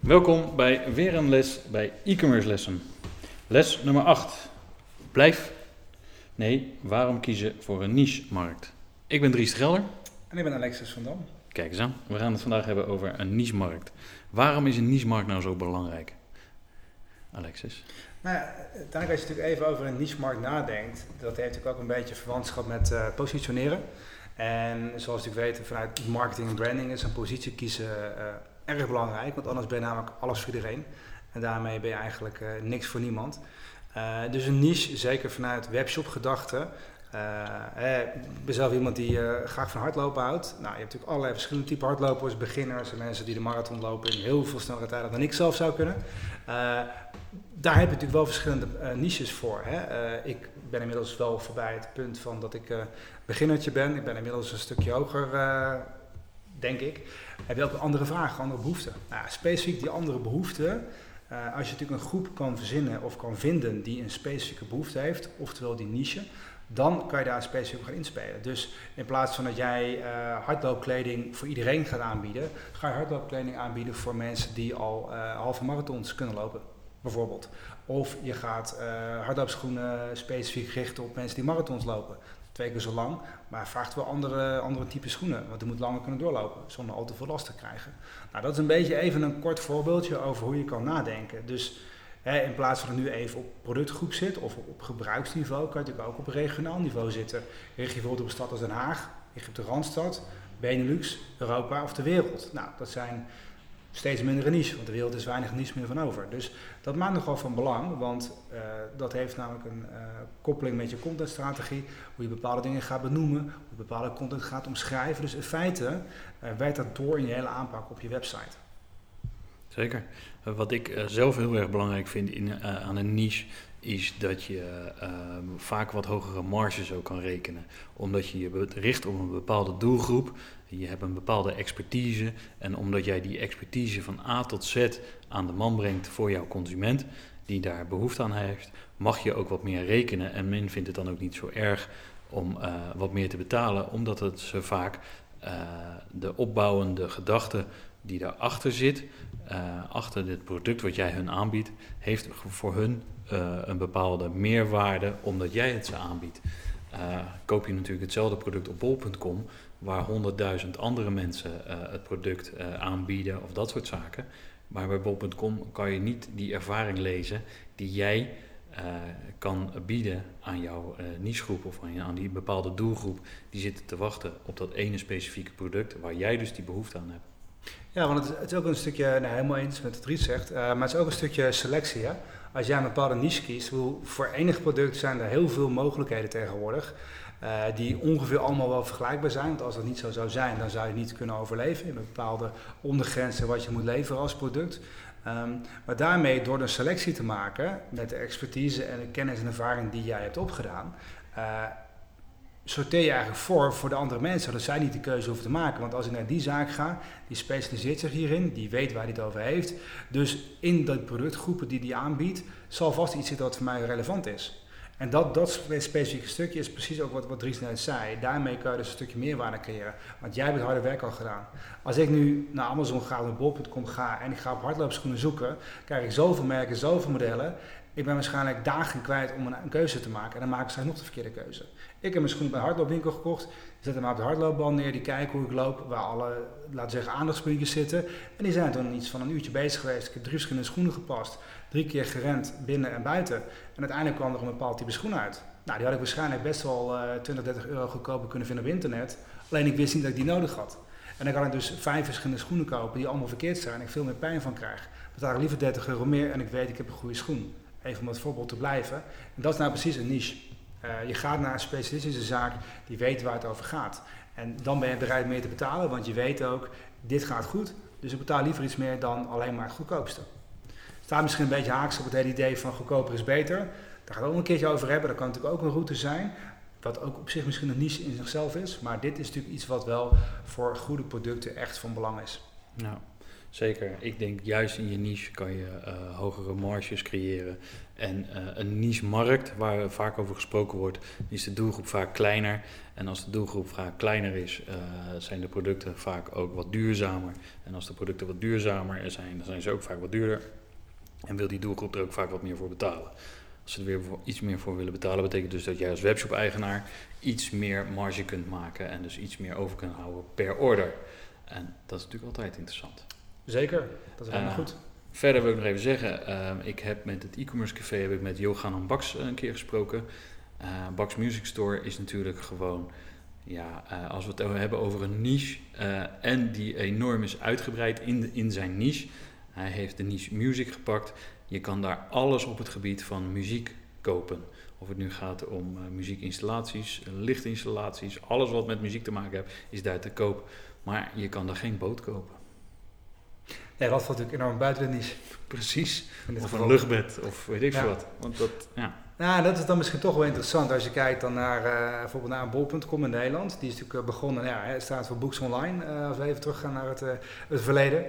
Welkom bij weer een les bij e-commerce lessen. Les nummer 8. Blijf. Nee, waarom kiezen voor een niche-markt? Ik ben Dries de Gelder. En ik ben Alexis van Dam. Kijk eens aan, we gaan het vandaag hebben over een niche-markt. Waarom is een niche-markt nou zo belangrijk? Alexis? Nou ja, uiteindelijk als je natuurlijk even over een niche-markt nadenkt, dat heeft natuurlijk ook een beetje verwantschap met uh, positioneren. En zoals ik weet, vanuit marketing en branding is een positie kiezen uh, erg belangrijk, want anders ben je namelijk alles voor iedereen. En daarmee ben je eigenlijk uh, niks voor niemand. Uh, dus een niche, zeker vanuit webshop gedachte. Uh, ik ben zelf iemand die graag van hardlopen houdt. Nou, je hebt natuurlijk allerlei verschillende typen hardlopers, beginners en mensen die de marathon lopen in heel veel snellere tijden dan ik zelf zou kunnen. daar heb je natuurlijk wel verschillende niches voor. Hè? ik ben inmiddels wel voorbij het punt van dat ik beginnertje ben. Ik ben inmiddels een stukje hoger, denk ik heb je ook andere vragen, andere behoeften. Nou, specifiek die andere behoeften, uh, als je natuurlijk een groep kan verzinnen of kan vinden die een specifieke behoefte heeft, oftewel die niche, dan kan je daar specifiek op gaan inspelen. Dus in plaats van dat jij uh, hardloopkleding voor iedereen gaat aanbieden, ga je hardloopkleding aanbieden voor mensen die al uh, halve marathons kunnen lopen, bijvoorbeeld. Of je gaat hardloopschoenen specifiek richten op mensen die marathons lopen twee keer zo lang, maar vraagt wel andere, andere type schoenen, want die moet langer kunnen doorlopen zonder al te veel last te krijgen. Nou, dat is een beetje even een kort voorbeeldje over hoe je kan nadenken. Dus hè, in plaats van dat nu even op productgroep zit of op, gebruiksniveau, kan je natuurlijk ook op regionaal niveau zitten. Richt je bijvoorbeeld op een stad als Den Haag, richt de Randstad, Benelux, Europa of de wereld. Nou, dat zijn steeds minder niche, want de wereld is weinig niche meer van over. Dus dat maakt nogal van belang, want uh, dat heeft namelijk een uh, koppeling met je contentstrategie, hoe je bepaalde dingen gaat benoemen, hoe je bepaalde content gaat omschrijven. Dus in feite uh, werkt dat door in je hele aanpak op je website. Zeker. Wat ik zelf heel erg belangrijk vind in, aan een niche, is dat je vaak wat hogere marges ook kan rekenen. Omdat je je richt op een bepaalde doelgroep je hebt een bepaalde expertise en omdat jij die expertise van A tot Z aan de man brengt voor jouw consument, die daar behoefte aan heeft, mag je ook wat meer rekenen. En men vindt het dan ook niet zo erg om uh, wat meer te betalen, omdat het ze vaak uh, de opbouwende gedachte die daarachter zit, uh, achter dit product wat jij hun aanbiedt, heeft voor hun een bepaalde meerwaarde omdat jij het ze aanbiedt. koop je natuurlijk hetzelfde product op bol.com, waar honderdduizend andere mensen uh, het product uh, aanbieden of dat soort zaken. Maar bij bol.com kan je niet die ervaring lezen die jij uh, kan bieden aan jouw nichegroep of aan, die bepaalde doelgroep die zitten te wachten op dat ene specifieke product waar jij dus die behoefte aan hebt. Ja, want het, het is ook een stukje, nou, helemaal eens met wat Ries zegt, maar het is ook een stukje selectie. Hè? Als jij een bepaalde niche kiest, voor enig product zijn er heel veel mogelijkheden tegenwoordig. Uh, die ongeveer allemaal wel vergelijkbaar zijn. Want als dat niet zo zou zijn, dan zou je niet kunnen overleven in bepaalde ondergrenzen wat je moet leveren als product. Um, maar daarmee, door een selectie te maken met de expertise en de kennis en ervaring die jij hebt opgedaan, uh, sorteer je eigenlijk voor voor de andere mensen, zodat zij niet de keuze hoeven te maken. Want als ik naar die zaak ga, die specialiseert zich hierin, die weet waar hij het over heeft. Dus in de productgroepen die die aanbiedt, zal vast iets zitten wat voor mij relevant is. En dat, dat specifieke stukje is precies ook wat, wat Dries net zei. Daarmee kan je dus een stukje meerwaarde creëren. Want jij hebt het harde werk al gedaan. Als ik nu naar Amazon ga, naar bol.com ga en ik ga op hardloopschoenen zoeken, krijg ik zoveel merken, zoveel modellen. Ik ben waarschijnlijk dagen kwijt om een, keuze te maken. En dan maak ik nog de verkeerde keuze. Ik heb mijn schoenen bij een hardloopwinkel gekocht. Zet hem op de hardloopband neer. Die kijken hoe ik loop. Waar alle, laten zeggen, aandachtspuntjes zitten. En die zijn toen iets van een uurtje bezig geweest. Ik heb drie verschillende schoenen gepast drie keer gerend binnen en buiten. En uiteindelijk kwam er een bepaald type schoen uit. Nou, die had ik waarschijnlijk best wel uh, 20, 30 euro goedkoper kunnen vinden op internet. Alleen ik wist niet dat ik die nodig had. En dan kan ik dus vijf verschillende schoenen kopen die allemaal verkeerd zijn en ik veel meer pijn van krijg. Betaal ik liever 30 euro meer en ik weet ik heb een goede schoen. Even om het voorbeeld te blijven. En dat is nou precies een niche. Uh, je gaat naar een specialistische zaak die weet waar het over gaat. En dan ben je bereid meer te betalen, want je weet ook, dit gaat goed. Dus ik betaal liever iets meer dan alleen maar het goedkoopste Staat misschien een beetje haaks op het hele idee van goedkoper is beter. Daar gaan we ook een keertje over hebben. Dat kan natuurlijk ook een route zijn. Wat ook op zich misschien een niche in zichzelf is. Maar dit is natuurlijk iets wat wel voor goede producten echt van belang is. Nou, zeker. Ik denk juist in je niche kan je uh, hogere marges creëren. En uh, een niche-markt, waar vaak over gesproken wordt, is de doelgroep vaak kleiner. En als de doelgroep vaak kleiner is, uh, zijn de producten vaak ook wat duurzamer. En als de producten wat duurzamer zijn, dan zijn ze ook vaak wat duurder. En wil die doelgroep er ook vaak wat meer voor betalen. Als ze er weer iets meer voor willen betalen, betekent dus dat jij als webshop-eigenaar iets meer marge kunt maken en dus iets meer over kunt houden per order. En dat is natuurlijk altijd interessant. Zeker, dat is helemaal uh, goed. Verder wil ik nog even zeggen, uh, ik heb met het e-commerce café heb ik met Johan Baks een keer gesproken. Uh, Baks Music Store is natuurlijk gewoon, ja, als we het hebben over een niche en die enorm is uitgebreid in, de, in zijn niche. Hij heeft de niche music gepakt. Je kan daar alles op het gebied van muziek kopen. Of het nu gaat om uh, muziekinstallaties, lichtinstallaties, alles wat met muziek te maken heeft, is daar te koop. Maar je kan daar geen boot kopen. Nee, wat valt natuurlijk enorm buiten de niche. Precies. Of geval. een luchtbed, of weet ik veel ja. wat. Want dat, ja. Nou, dat is dan misschien toch wel interessant als je kijkt dan naar uh, bijvoorbeeld naar bol.com in Nederland. Die is natuurlijk begonnen, ja, het staat voor Books Online, uh, als we even teruggaan naar het, uh, het verleden.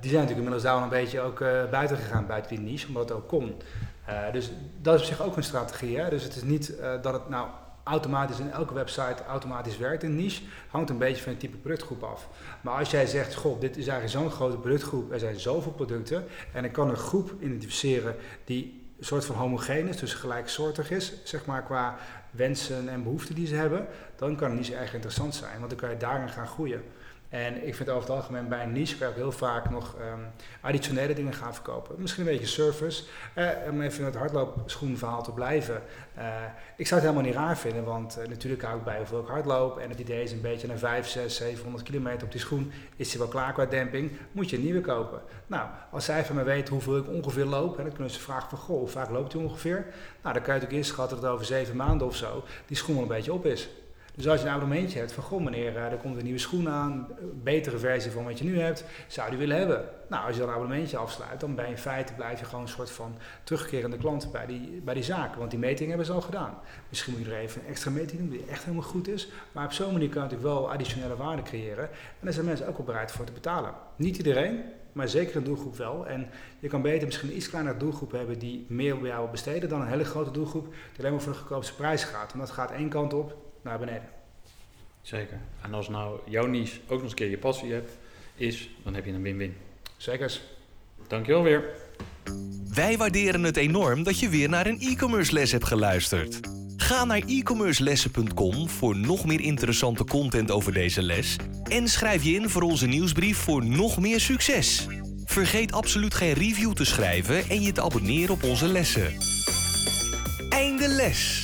die zijn natuurlijk inmiddels daar wel een beetje ook buiten gegaan, buiten die niche, omdat het ook kon. dus dat is op zich ook een strategie. Hè? Dus het is niet dat het nou automatisch in elke website automatisch werkt in niche. Hangt een beetje van je type productgroep af. Maar als jij zegt, goh, dit is eigenlijk zo'n grote productgroep, er zijn zoveel producten en ik kan een groep identificeren die een soort van homogeen is, dus gelijksoortig is, zeg maar qua wensen en behoeften die ze hebben, dan kan het niet zo erg interessant zijn, want dan kan je daarin gaan groeien. En ik vind over het algemeen bij een niche ook heel vaak nog um, additionele dingen gaan verkopen. Misschien een beetje service. Eh, om even in het hardloopschoenverhaal te blijven. Uh, ik zou het helemaal niet raar vinden, want uh, natuurlijk hou ik bij hoeveel ik hardloop. En het idee is een beetje na 5, 6, 700 kilometer op die schoen is hij wel klaar qua demping. Moet je een nieuwe kopen. Nou, als zij van mij weten hoeveel ik ongeveer loop, dan kunnen ze vragen van, goh, hoe vaak loopt u ongeveer? Nou, dan kan je natuurlijk inschatten dat over 7 maanden of zo die schoen wel een beetje op is. Dus als je een abonnementje hebt van, goh meneer, er komt een nieuwe schoen aan, betere versie van wat je nu hebt, zou die willen hebben? Nou, als je dan een abonnementje afsluit, dan ben je in feite, blijf je gewoon een soort van terugkerende klant bij die, bij die zaak. Want die meting hebben ze al gedaan. Misschien moet je er even een extra meting doen, die echt helemaal goed is. Maar op zo'n manier kan je natuurlijk wel additionele waarde creëren. En daar zijn mensen ook wel bereid voor te betalen. Niet iedereen, maar zeker een doelgroep wel. En je kan beter misschien een iets kleinere doelgroep hebben die meer bij jou besteden dan een hele grote doelgroep die alleen maar voor de goedkoopste prijs gaat. En dat gaat één kant op, naar beneden. Zeker. En als nou jouw niche ook nog eens een keer je passie hebt, is, dan heb je een win-win. Zeker. Dankjewel weer. Wij waarderen het enorm dat je weer naar een e-commerce les hebt geluisterd. Ga naar e-commercelessen.com voor nog meer interessante content over deze les en schrijf je in voor onze nieuwsbrief voor nog meer succes. Vergeet absoluut geen review te schrijven en je te abonneren op onze lessen. Einde les.